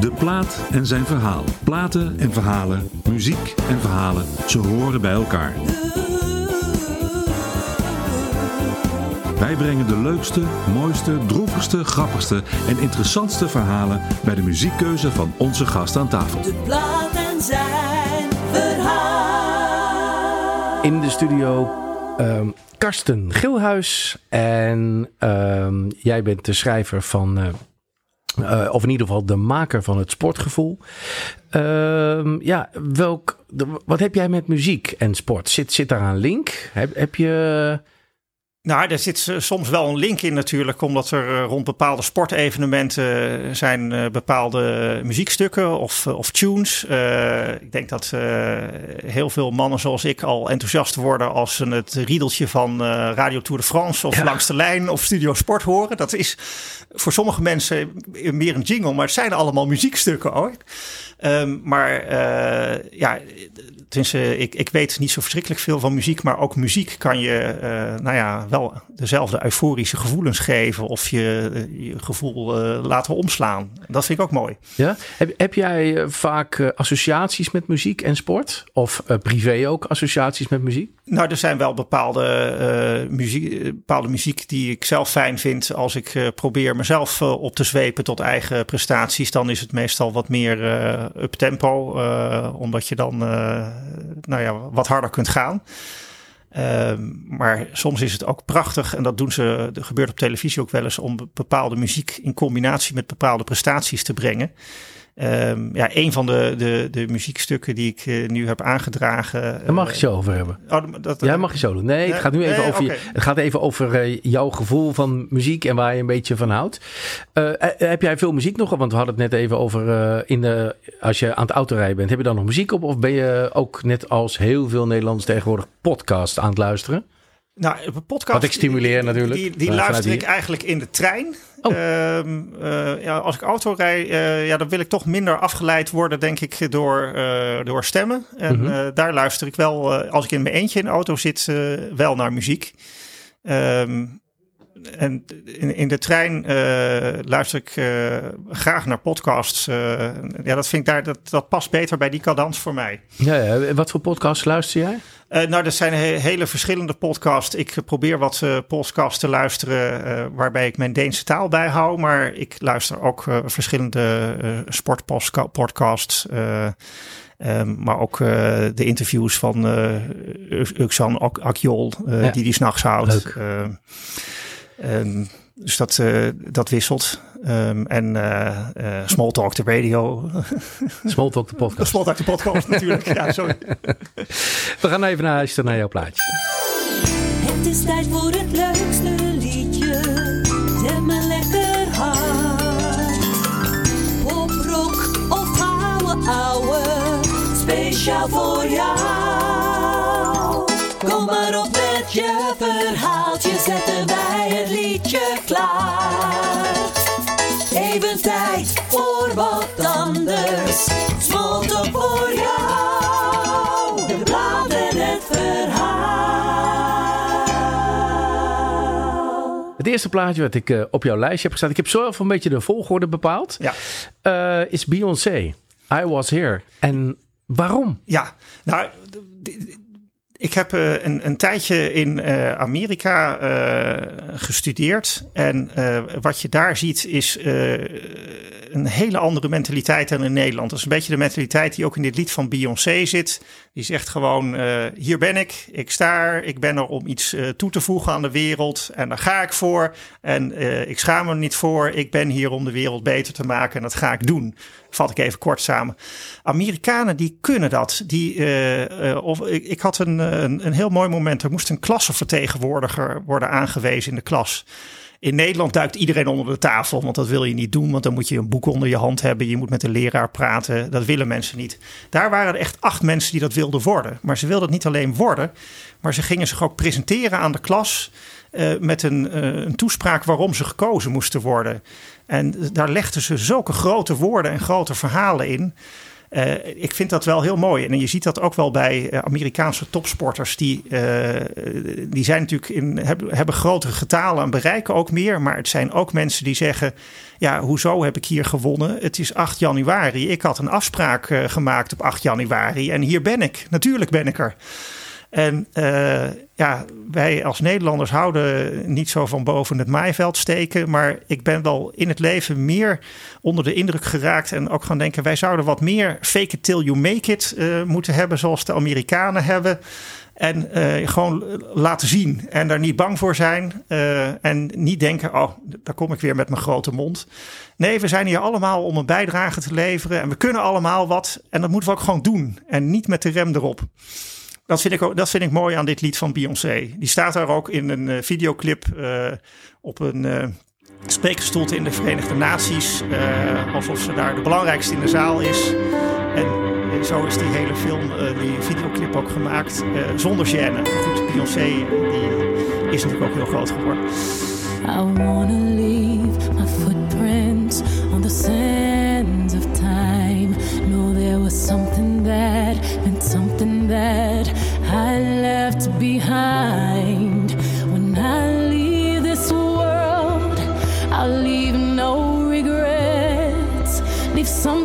De plaat en zijn verhaal. Platen en verhalen, muziek en verhalen, ze horen bij elkaar. Wij brengen de leukste, mooiste, droevigste, grappigste en interessantste verhalen bij de muziekkeuze van onze gast aan tafel. De plaat en zijn verhaal. In de studio ehm, Karsten Gilhuis. En ehm, jij bent de schrijver van, eh, eh, of in ieder geval de maker van het sportgevoel. Ehm, ja, welk, wat heb jij met muziek en sport? Zit, zit daar een link? Heb, heb je... Nou, er zit soms wel een link in natuurlijk, omdat er eh, rond bepaalde sportevenementen eh, zijn eh, bepaalde muziekstukken of, of tunes. Ik denk dat heel veel mannen zoals ik al enthousiast worden als ze het riedeltje van Radio Tour de France of Langs de Lijn of Studio Sport horen. Dat is voor sommige mensen meer een jingle, maar het zijn allemaal muziekstukken hoor. Ehm, maar eh, ja, tenminste, ik, ik weet niet zo verschrikkelijk veel van muziek, maar ook muziek kan je, nou ja, wel dezelfde euforische gevoelens geven of je, eh, je gevoel eh, laten omslaan. Dat vind ik ook mooi. Ja? Heb, heb jij eh, vaak associaties met muziek en sport? Of privé ook associaties met muziek? Nou, er zijn wel bepaalde, muziek, bepaalde muziek die ik zelf fijn vind. Als ik probeer mezelf op te zwepen tot eigen prestaties, dan is het meestal wat meer up tempo. omdat je dan nou ja, wat harder kunt gaan. Ehm, maar soms is het ook prachtig, en dat doen ze, dat gebeurt op televisie ook wel eens, om bepaalde muziek in combinatie met bepaalde prestaties te brengen. Ehm, ja, een van de, de, de muziekstukken die ik eh, nu heb aangedragen. Daar mag eh, ik zo over hebben. Oh, dat, Ja, mag je zo doen. Nee, het gaat nu even nee, over, je- het gaat even over eh, jouw gevoel van muziek en waar je een beetje van houdt. Eh, eh, heb jij veel muziek nog? Want we hadden het net even over eh, in de, als je aan het autorijden bent. Heb je dan nog muziek op? Of ben je ook net als heel veel Nederlanders tegenwoordig podcast aan het luisteren? Nou, een podcast. Wat ik stimuleer natuurlijk, Die, die luister ik hier. eigenlijk in de trein. Oh. Ehm, eh, ja, als ik auto rijd, eh, ja, dan wil ik toch minder afgeleid worden, denk ik, door, eh, door stemmen. En Mhm. daar luister ik wel, als ik in mijn eentje in de auto zit, wel naar muziek. Ehm, en in, in de trein luister ik graag naar podcasts. Ja, dat vind ik daar, dat, dat past beter bij die cadans voor mij. Ja, ja. Wat voor podcasts luister jij? Eh, nou, er zijn he- hele verschillende podcasts. Ik probeer wat eh, podcasts te luisteren eh, waarbij ik mijn Deense taal bijhoud. Maar ik luister ook verschillende sportpodcasts. ehm, maar ook de interviews van Uxan Ak- Akjol, Ja. die die s'nachts houdt. Leuk. Eh, ehm, dus dat, eh, dat wisselt. Ehm, en eh eh Smalltalk, de radio. Smalltalk de podcast. Smalltalk, de podcast natuurlijk. Ja, sorry. We gaan even naar luisteren naar jouw plaatje. Het is tijd voor het leukste liedje. Zet me lekker hard. Pop, rock of gouden ouwe. Speciaal voor jou. Kom maar op met je verhaaltje. Zetten wij klaar. Even tijd voor wat anders. Smalltalk voor jou. De blaad en het verhaal. Het eerste plaatje wat ik eh, op jouw lijstje heb gestaan. Ik heb zelf een beetje de volgorde bepaald. Ja. eh, is Beyoncé. I Was Here. En waarom? Ja, nou, ik heb eh, een, een tijdje in eh, Amerika eh, gestudeerd. En wat je daar ziet is een hele andere mentaliteit dan in Nederland. Dat is een beetje de mentaliteit die ook in dit lied van Beyoncé zit. Die zegt gewoon, eh, hier ben ik, ik sta er, ik ben er om iets eh, toe te voegen aan de wereld. En daar ga ik voor. En eh, ik schaam me niet voor. Ik ben hier om de wereld beter te maken en dat ga ik doen. Vat ik even kort samen. Amerikanen die kunnen dat. Die, of, ik, ik had een, een, een heel mooi moment. Er moest een klassenvertegenwoordiger worden aangewezen in de klas. In Nederland duikt iedereen onder de tafel, want dat wil je niet doen. Want dan moet je een boek onder je hand hebben. Je moet met de leraar praten. Dat willen mensen niet. Daar waren er echt acht mensen die dat wilden worden. Maar ze wilden het niet alleen worden, maar ze gingen zich ook presenteren aan de klas. Uh, met een, uh, een, toespraak waarom ze gekozen moesten worden. En daar legden ze zulke grote woorden en grote verhalen in. Uh, ik vind dat wel heel mooi. En je ziet dat ook wel bij Amerikaanse topsporters. Die, die zijn natuurlijk in, hebben, hebben grotere getalen en bereiken ook meer. Maar het zijn ook mensen die zeggen: Ja, hoezo heb ik hier gewonnen? Het is 8 januari. Ik had een afspraak gemaakt op 8 januari. En hier ben ik. Natuurlijk ben ik er. En uh, ja, wij als Nederlanders houden niet zo van boven het maaiveld steken. Maar ik ben wel in het leven meer onder de indruk geraakt. En ook gaan denken, wij zouden wat meer fake it till you make it uh, moeten hebben. Zoals de Amerikanen hebben. En uh, gewoon laten zien en daar niet bang voor zijn. En niet denken, oh, daar kom ik weer met mijn grote mond. Nee, we zijn hier allemaal om een bijdrage te leveren. En we kunnen allemaal wat. En dat moeten we ook gewoon doen. En niet met de rem erop. Dat vind, ik ook, dat vind ik mooi aan dit lied van Beyoncé. Die staat daar ook in een uh, videoclip uh, op een uh, spreekgestoelte in de Verenigde Naties. alsof ze daar de belangrijkste in de zaal is. En zo is die hele film, die videoclip ook gemaakt. zonder gêne. Goed, Beyoncé die is natuurlijk ook heel groot geworden. I wanna leave my footprints on the sands was something that meant something that I left behind. When I leave this world, I'll leave no regrets. Leave something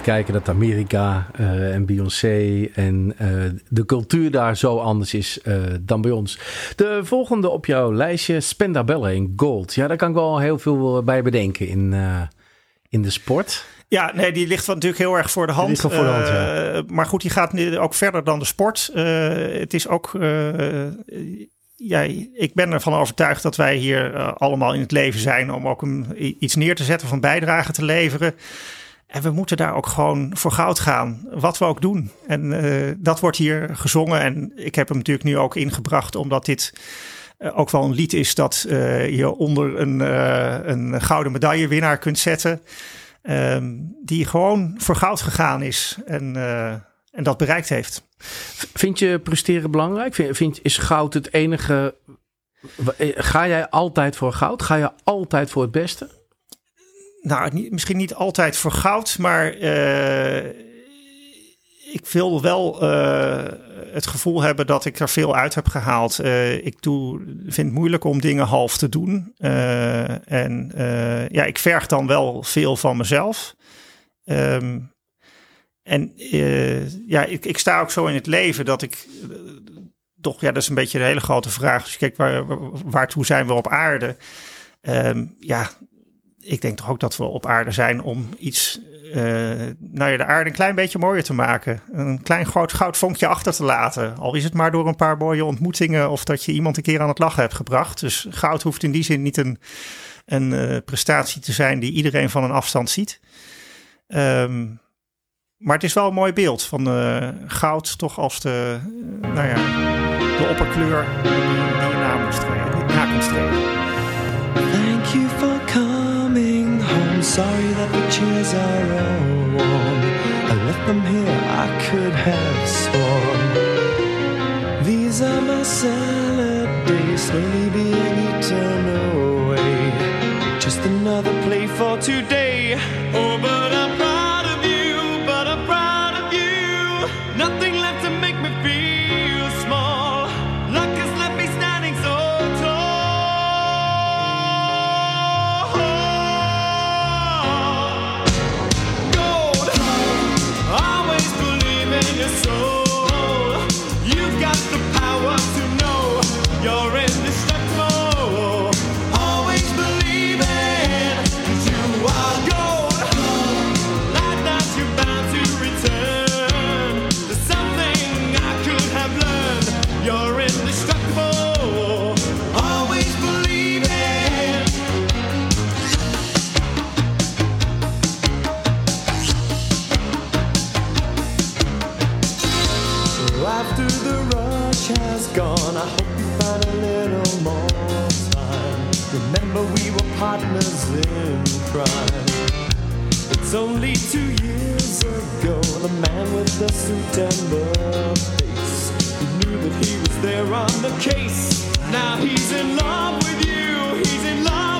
gaat kijken dat Amerika uh, en Beyoncé en uh, de cultuur daar zo anders is uh, dan bij ons. De volgende op jouw lijstje, Spendabelle in Gold. Ja, daar kan ik wel heel veel bij bedenken in, in de sport. Ja, nee, die ligt natuurlijk heel erg voor de hand. Voor de hand ja. Maar goed, die gaat nu ook verder dan de sport. het is ook ja, ik ben ervan overtuigd dat wij hier allemaal in het leven zijn om ook een, iets neer te zetten, van bijdrage te leveren. En we moeten daar ook gewoon voor goud gaan, wat we ook doen. En uh, dat wordt hier gezongen. En ik heb hem natuurlijk nu ook ingebracht, omdat dit uh, ook wel een lied is dat je onder een, een gouden medaillewinnaar kunt zetten. Um, die gewoon voor goud gegaan is en, en dat bereikt heeft. Vind je presteren belangrijk? Vind, vind, is goud het enige. Ga jij altijd voor goud? Ga je altijd voor het beste? Nou, misschien niet altijd voor goud, maar uh, ik wil wel uh, het gevoel hebben dat ik er veel uit heb gehaald. Uh, ik doe, vind het moeilijk om dingen half te doen. en ja, ik verg dan wel veel van mezelf. Um, en ja, ik, ik, sta ook zo in het leven dat ik toch, ja, dat is een beetje een hele grote vraag. Als je kijkt, waar, waartoe zijn we op aarde? Um, ja, ik denk toch ook dat we op aarde zijn om iets, uh, nou ja, de aarde een klein beetje mooier te maken. Een klein groot goudvonkje achter te laten. Al is het maar door een paar mooie ontmoetingen of dat je iemand een keer aan het lachen hebt gebracht. Dus goud hoeft in die zin niet een, een prestatie te zijn die iedereen van een afstand ziet. Um, maar het is wel een mooi beeld van uh, goud toch als de, nou ja, de opperkleur die, die je na, moet streven, Sorry that the chairs are all warm. I left them here, I could have sworn. These are my salad days, slowly being eaten away. Just another play for today. Oh, but I'm partners in crime. It's only two years ago, the man with the suit and the face. He knew that he was there on the case. Now he's in love with you, he's in love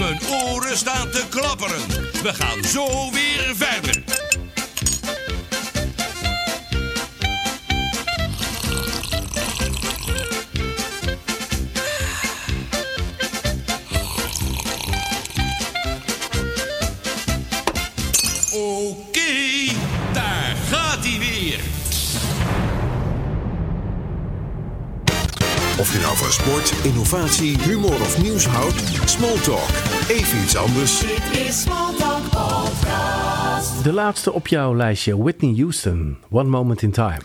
Mijn oren staan te klapperen. We gaan zo weer verder. Sport, innovatie, humor of nieuws houdt, Smalltalk. Even iets anders. De laatste op jouw lijstje, Whitney Houston, One Moment in Time.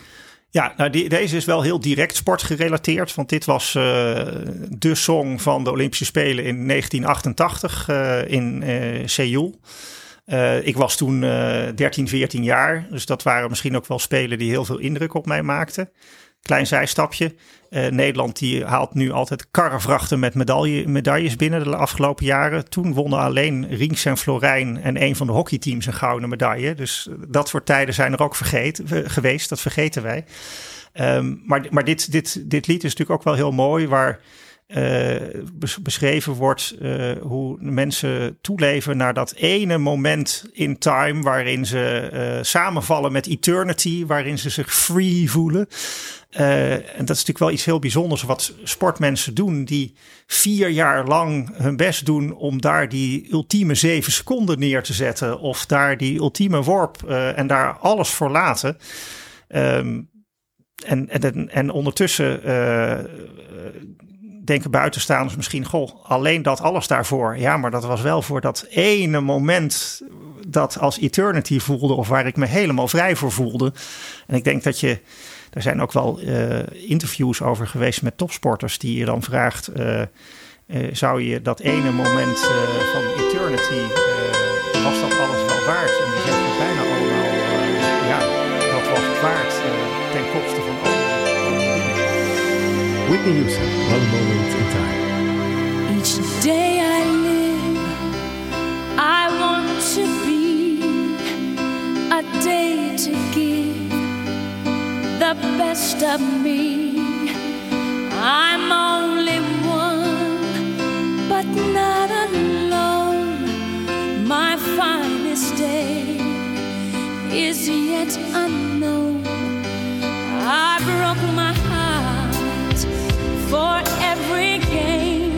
Ja, nou die, deze is wel heel direct sportgerelateerd. Want dit was eh, de song van de Olympische Spelen in 1988 eh, in eh, Seoul. Eh, ik was toen eh 13, 14 jaar. Dus dat waren misschien ook wel spelen die heel veel indruk op mij maakten. Klein zijstapje. Eh, Nederland die haalt nu altijd karrevrachten met medaille, medailles binnen de afgelopen jaren. Toen wonnen alleen Rinks en Florijn en een van de hockeyteams een gouden medaille. Dus dat soort tijden zijn er ook vergeten, eh, geweest. Dat vergeten wij. Ehm, maar maar dit, dit, dit lied is natuurlijk ook wel heel mooi. Waar eh, bes- beschreven wordt eh, hoe mensen toeleven naar dat ene moment in time waarin ze eh, samenvallen met eternity, waarin ze zich free voelen. Eh, en dat is natuurlijk wel iets heel bijzonders wat sportmensen doen die vier jaar lang hun best doen om daar die ultieme zeven seconden neer te zetten of daar die ultieme worp eh, en daar alles voor laten. Ehm, en, en, en ondertussen eh, denken buitenstaanders misschien, goh, alleen dat alles daarvoor. Ja, maar dat was wel voor dat ene moment dat als eternity voelde of waar ik me helemaal vrij voor voelde. En ik denk dat je, er zijn ook wel eh, interviews over geweest met topsporters die je dan vraagt, eh, eh, zou je dat ene moment van eternity, eh, was dat alles wel waard? En die zeggen bijna allemaal, ja, dat was het waard ten koste van dingen. Whitney Houston, One Moment in Time. Each day I live, I want to be the best of me. I'm only one, but not alone. My finest day is yet unknown. I broke my heart for every gain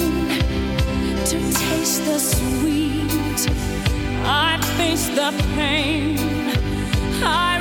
to taste the sweet. I face the pain. I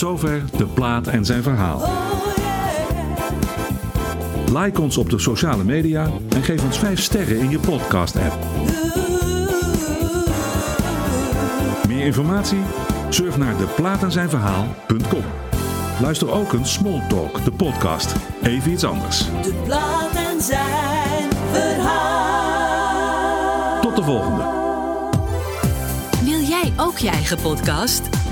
zover de plaat en zijn verhaal. Like ons op de sociale media en geef ons 5 sterren in je podcast-app. Meer informatie? Surf naar deplaatenzijnverhaal.com. Luister ook een Small Talk, de podcast. Even iets anders. De plaat en zijn verhaal. Tot de volgende. Wil jij ook je eigen podcast?